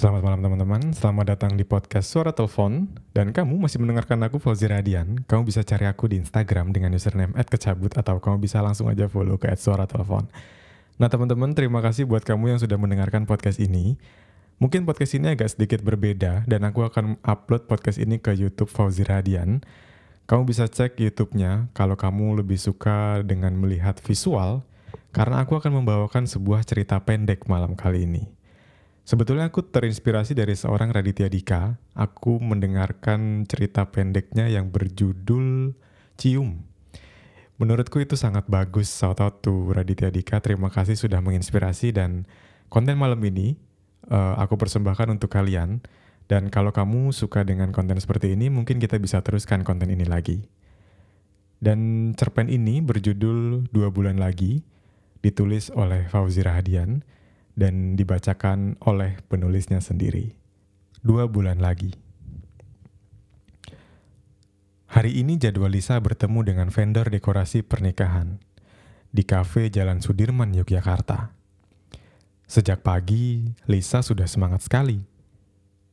Selamat malam teman-teman, selamat datang di podcast Suara Telepon. Dan kamu masih mendengarkan aku Fauzi Radian. Kamu bisa cari aku di Instagram dengan username @kecabut Atau kamu bisa langsung aja follow ke Suara Telepon Nah teman-teman, terima kasih buat kamu yang sudah mendengarkan podcast ini. Mungkin podcast ini agak sedikit berbeda Dan aku akan upload podcast ini ke Youtube Fauzi Radian. Kamu bisa cek YouTube-nya kalau kamu lebih suka dengan melihat visual Karena aku akan membawakan sebuah cerita pendek malam kali ini Sebetulnya aku terinspirasi dari seorang Raditya Dika. Aku mendengarkan cerita pendeknya yang berjudul Cium. Menurutku itu sangat bagus. Shout out to Raditya Dika. Terima kasih sudah menginspirasi dan konten malam ini uh, aku persembahkan untuk kalian. Dan kalau kamu suka dengan konten seperti ini, mungkin kita bisa teruskan konten ini lagi. Dan cerpen ini berjudul Dua Bulan Lagi, ditulis oleh Fauzi Rahadian dan dibacakan oleh penulisnya sendiri. Dua bulan lagi. Hari ini jadwal Lisa bertemu dengan vendor dekorasi pernikahan di kafe Jalan Sudirman, Yogyakarta. Sejak pagi, Lisa sudah semangat sekali.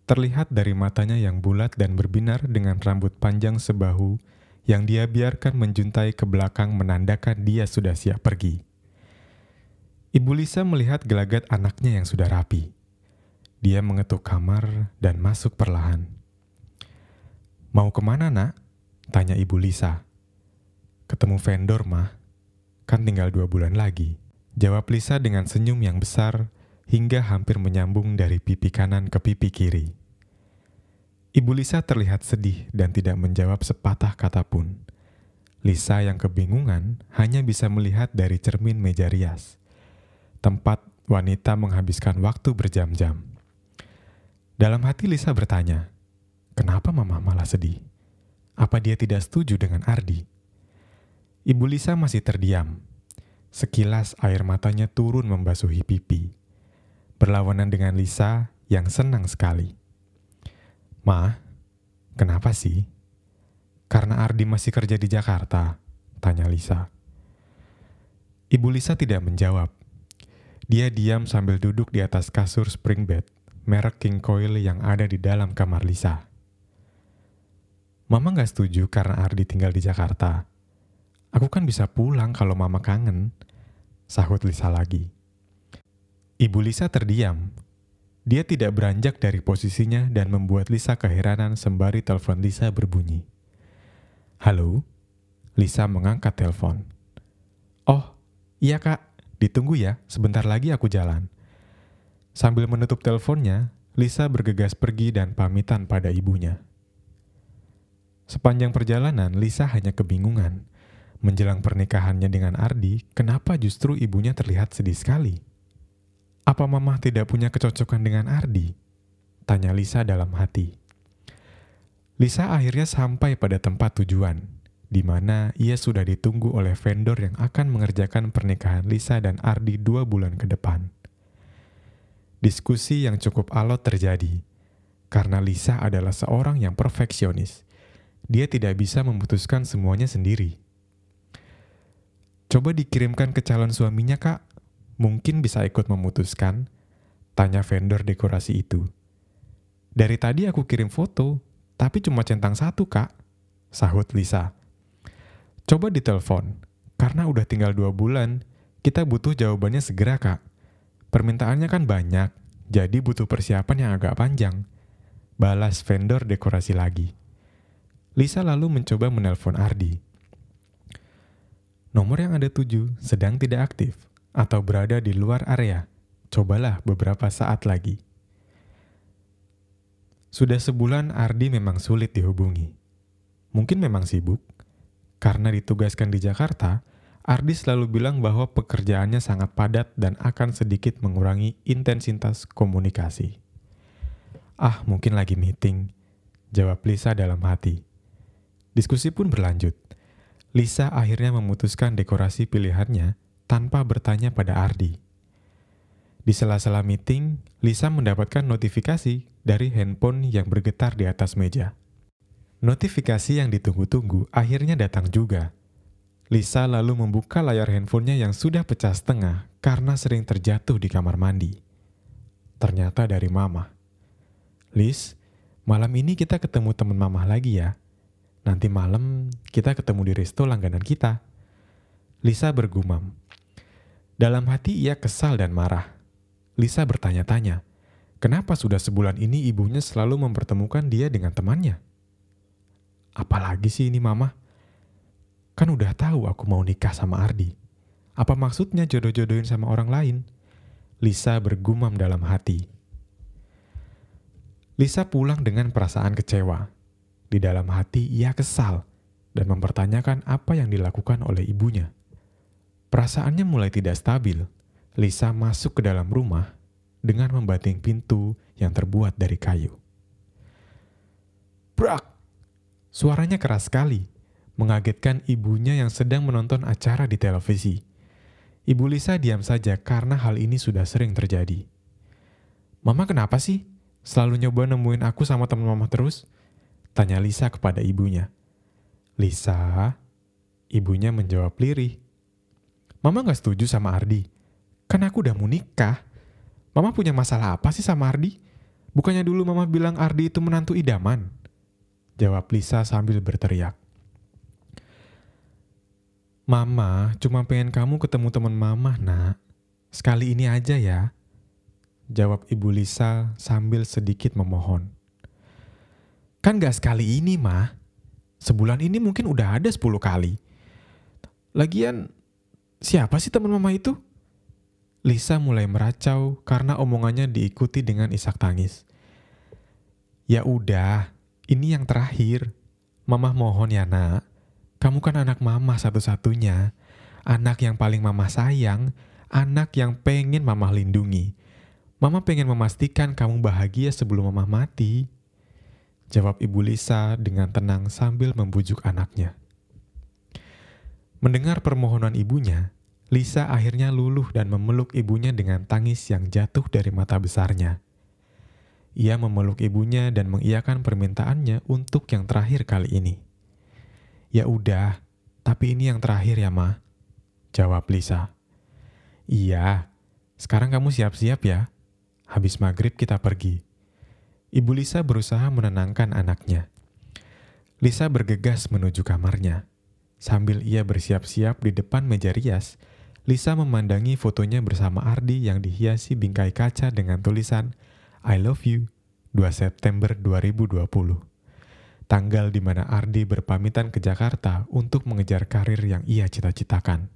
Terlihat dari matanya yang bulat dan berbinar dengan rambut panjang sebahu yang dia biarkan menjuntai ke belakang menandakan dia sudah siap pergi. Ibu Lisa melihat gelagat anaknya yang sudah rapi. Dia mengetuk kamar dan masuk perlahan. Mau ke mana nak? Tanya ibu Lisa. Ketemu vendor mah, kan tinggal dua bulan lagi. Jawab Lisa dengan senyum yang besar hingga hampir menyambung dari pipi kanan ke pipi kiri. Ibu Lisa terlihat sedih dan tidak menjawab sepatah kata pun. Lisa yang kebingungan hanya bisa melihat dari cermin meja rias tempat wanita menghabiskan waktu berjam-jam. Dalam hati Lisa bertanya, kenapa mama malah sedih? Apa dia tidak setuju dengan Ardi? Ibu Lisa masih terdiam. Sekilas air matanya turun membasuhi pipi. Berlawanan dengan Lisa yang senang sekali. Ma, kenapa sih? Karena Ardi masih kerja di Jakarta, tanya Lisa. Ibu Lisa tidak menjawab. Dia diam sambil duduk di atas kasur spring bed, merek King Coil yang ada di dalam kamar Lisa. Mama gak setuju karena Ardi tinggal di Jakarta. Aku kan bisa pulang kalau mama kangen, sahut Lisa lagi. Ibu Lisa terdiam. Dia tidak beranjak dari posisinya dan membuat Lisa keheranan sembari telepon Lisa berbunyi. Halo? Lisa mengangkat telepon. Oh, iya kak, Ditunggu ya, sebentar lagi aku jalan. Sambil menutup teleponnya, Lisa bergegas pergi dan pamitan pada ibunya. Sepanjang perjalanan, Lisa hanya kebingungan. Menjelang pernikahannya dengan Ardi, kenapa justru ibunya terlihat sedih sekali? Apa mama tidak punya kecocokan dengan Ardi? Tanya Lisa dalam hati. Lisa akhirnya sampai pada tempat tujuan di mana ia sudah ditunggu oleh vendor yang akan mengerjakan pernikahan Lisa dan Ardi dua bulan ke depan. Diskusi yang cukup alot terjadi, karena Lisa adalah seorang yang perfeksionis. Dia tidak bisa memutuskan semuanya sendiri. Coba dikirimkan ke calon suaminya, Kak. Mungkin bisa ikut memutuskan, tanya vendor dekorasi itu. Dari tadi aku kirim foto, tapi cuma centang satu, Kak, sahut Lisa. Coba ditelepon, karena udah tinggal dua bulan, kita butuh jawabannya segera kak. Permintaannya kan banyak, jadi butuh persiapan yang agak panjang. Balas vendor dekorasi lagi. Lisa lalu mencoba menelpon Ardi. Nomor yang ada tujuh sedang tidak aktif atau berada di luar area. Cobalah beberapa saat lagi. Sudah sebulan Ardi memang sulit dihubungi. Mungkin memang sibuk, karena ditugaskan di Jakarta, Ardi selalu bilang bahwa pekerjaannya sangat padat dan akan sedikit mengurangi intensitas komunikasi. Ah, mungkin lagi meeting, jawab Lisa dalam hati. Diskusi pun berlanjut. Lisa akhirnya memutuskan dekorasi pilihannya tanpa bertanya pada Ardi. Di sela-sela meeting, Lisa mendapatkan notifikasi dari handphone yang bergetar di atas meja. Notifikasi yang ditunggu-tunggu akhirnya datang juga. Lisa lalu membuka layar handphonenya yang sudah pecah setengah karena sering terjatuh di kamar mandi. Ternyata dari mama. Lis, malam ini kita ketemu teman mamah lagi ya. Nanti malam kita ketemu di resto langganan kita. Lisa bergumam. Dalam hati ia kesal dan marah. Lisa bertanya-tanya, kenapa sudah sebulan ini ibunya selalu mempertemukan dia dengan temannya? Apalagi sih ini mama? Kan udah tahu aku mau nikah sama Ardi. Apa maksudnya jodoh-jodohin sama orang lain? Lisa bergumam dalam hati. Lisa pulang dengan perasaan kecewa. Di dalam hati ia kesal dan mempertanyakan apa yang dilakukan oleh ibunya. Perasaannya mulai tidak stabil. Lisa masuk ke dalam rumah dengan membanting pintu yang terbuat dari kayu. Brak! Suaranya keras sekali, mengagetkan ibunya yang sedang menonton acara di televisi. Ibu Lisa diam saja karena hal ini sudah sering terjadi. Mama kenapa sih? Selalu nyoba nemuin aku sama teman mama terus? Tanya Lisa kepada ibunya. Lisa, ibunya menjawab lirih. Mama gak setuju sama Ardi. Kan aku udah mau nikah. Mama punya masalah apa sih sama Ardi? Bukannya dulu mama bilang Ardi itu menantu idaman? Jawab Lisa sambil berteriak. Mama cuma pengen kamu ketemu teman mama, nak. Sekali ini aja ya. Jawab ibu Lisa sambil sedikit memohon. Kan gak sekali ini, mah. Sebulan ini mungkin udah ada 10 kali. Lagian, Siapa sih teman mama itu? Lisa mulai meracau karena omongannya diikuti dengan isak tangis. Ya udah, ini yang terakhir. Mama mohon ya nak, kamu kan anak mama satu-satunya. Anak yang paling mama sayang, anak yang pengen mama lindungi. Mama pengen memastikan kamu bahagia sebelum mama mati. Jawab ibu Lisa dengan tenang sambil membujuk anaknya. Mendengar permohonan ibunya, Lisa akhirnya luluh dan memeluk ibunya dengan tangis yang jatuh dari mata besarnya. Ia memeluk ibunya dan mengiyakan permintaannya untuk yang terakhir kali ini. Ya udah, tapi ini yang terakhir ya, Ma. Jawab Lisa. Iya, sekarang kamu siap-siap ya. Habis maghrib kita pergi. Ibu Lisa berusaha menenangkan anaknya. Lisa bergegas menuju kamarnya. Sambil ia bersiap-siap di depan meja rias, Lisa memandangi fotonya bersama Ardi yang dihiasi bingkai kaca dengan tulisan I love you 2 September 2020. Tanggal di mana Ardi berpamitan ke Jakarta untuk mengejar karir yang ia cita-citakan.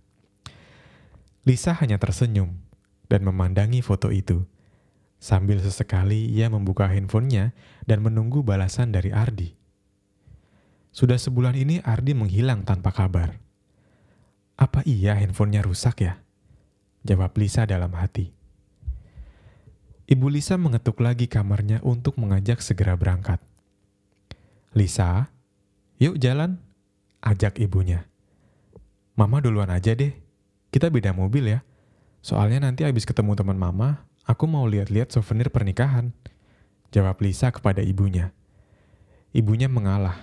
Lisa hanya tersenyum dan memandangi foto itu. Sambil sesekali ia membuka handphonenya dan menunggu balasan dari Ardi. Sudah sebulan ini Ardi menghilang tanpa kabar. Apa iya handphonenya rusak ya? Jawab Lisa dalam hati. Ibu Lisa mengetuk lagi kamarnya untuk mengajak segera berangkat. Lisa, yuk jalan, ajak ibunya. Mama duluan aja deh, kita beda mobil ya. Soalnya nanti habis ketemu teman mama, aku mau lihat-lihat souvenir pernikahan. Jawab Lisa kepada ibunya. Ibunya mengalah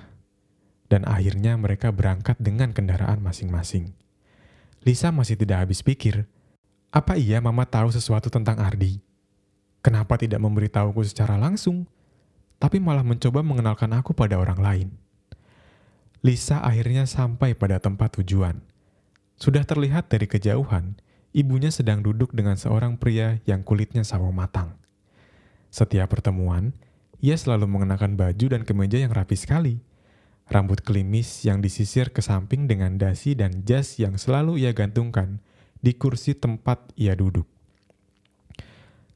dan akhirnya mereka berangkat dengan kendaraan masing-masing. Lisa masih tidak habis pikir, apa iya mama tahu sesuatu tentang Ardi? Kenapa tidak memberitahuku secara langsung, tapi malah mencoba mengenalkan aku pada orang lain? Lisa akhirnya sampai pada tempat tujuan. Sudah terlihat dari kejauhan, ibunya sedang duduk dengan seorang pria yang kulitnya sawo matang. Setiap pertemuan, ia selalu mengenakan baju dan kemeja yang rapi sekali rambut klimis yang disisir ke samping dengan dasi dan jas yang selalu ia gantungkan di kursi tempat ia duduk.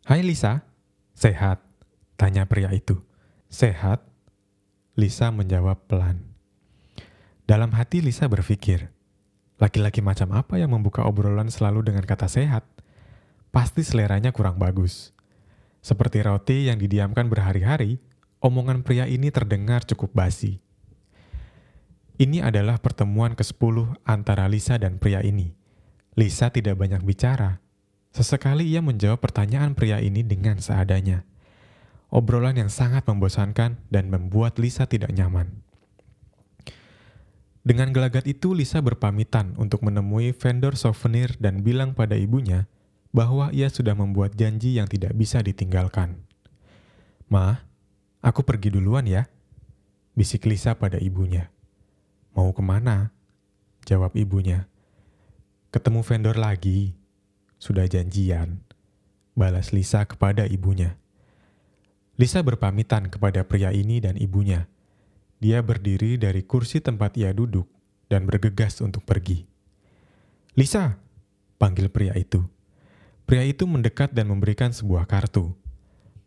Hai Lisa, sehat? Tanya pria itu. Sehat? Lisa menjawab pelan. Dalam hati Lisa berpikir, laki-laki macam apa yang membuka obrolan selalu dengan kata sehat? Pasti seleranya kurang bagus. Seperti roti yang didiamkan berhari-hari, omongan pria ini terdengar cukup basi. Ini adalah pertemuan ke-10 antara Lisa dan pria ini. Lisa tidak banyak bicara. Sesekali ia menjawab pertanyaan pria ini dengan seadanya. Obrolan yang sangat membosankan dan membuat Lisa tidak nyaman. Dengan gelagat itu, Lisa berpamitan untuk menemui vendor souvenir dan bilang pada ibunya bahwa ia sudah membuat janji yang tidak bisa ditinggalkan. Ma, Aku pergi duluan ya, bisik Lisa pada ibunya. Mau ke mana? Jawab ibunya. Ketemu vendor lagi. Sudah janjian. Balas Lisa kepada ibunya. Lisa berpamitan kepada pria ini dan ibunya. Dia berdiri dari kursi tempat ia duduk dan bergegas untuk pergi. Lisa, panggil pria itu. Pria itu mendekat dan memberikan sebuah kartu.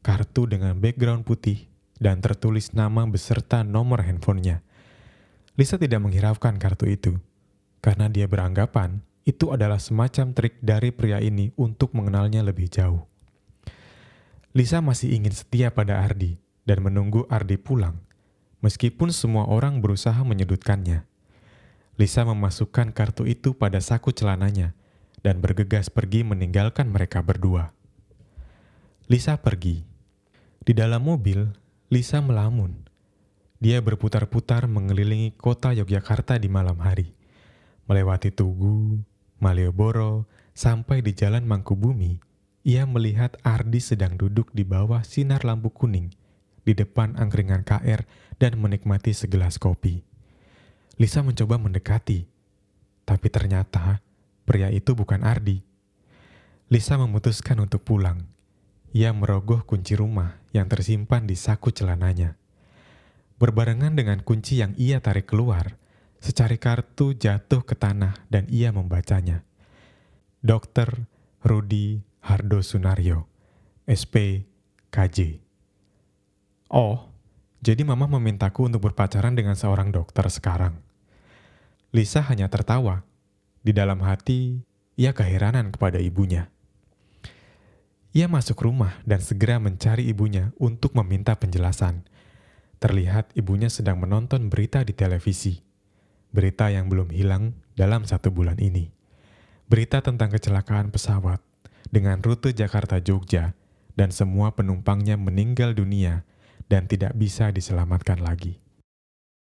Kartu dengan background putih dan tertulis nama beserta nomor handphonenya. Lisa tidak menghiraukan kartu itu, karena dia beranggapan itu adalah semacam trik dari pria ini untuk mengenalnya lebih jauh. Lisa masih ingin setia pada Ardi dan menunggu Ardi pulang, meskipun semua orang berusaha menyudutkannya. Lisa memasukkan kartu itu pada saku celananya dan bergegas pergi meninggalkan mereka berdua. Lisa pergi. Di dalam mobil, Lisa melamun. Dia berputar-putar mengelilingi kota Yogyakarta di malam hari, melewati Tugu, Malioboro, sampai di Jalan Mangkubumi. Ia melihat Ardi sedang duduk di bawah sinar lampu kuning di depan angkringan KR dan menikmati segelas kopi. Lisa mencoba mendekati, tapi ternyata pria itu bukan Ardi. Lisa memutuskan untuk pulang ia merogoh kunci rumah yang tersimpan di saku celananya. Berbarengan dengan kunci yang ia tarik keluar, secari kartu jatuh ke tanah dan ia membacanya. Dokter Rudi Hardo Sunario, SP KJ. Oh, jadi mama memintaku untuk berpacaran dengan seorang dokter sekarang. Lisa hanya tertawa. Di dalam hati, ia keheranan kepada ibunya. Ia masuk rumah dan segera mencari ibunya untuk meminta penjelasan. Terlihat ibunya sedang menonton berita di televisi. Berita yang belum hilang dalam satu bulan ini. Berita tentang kecelakaan pesawat dengan rute Jakarta-Jogja dan semua penumpangnya meninggal dunia dan tidak bisa diselamatkan lagi.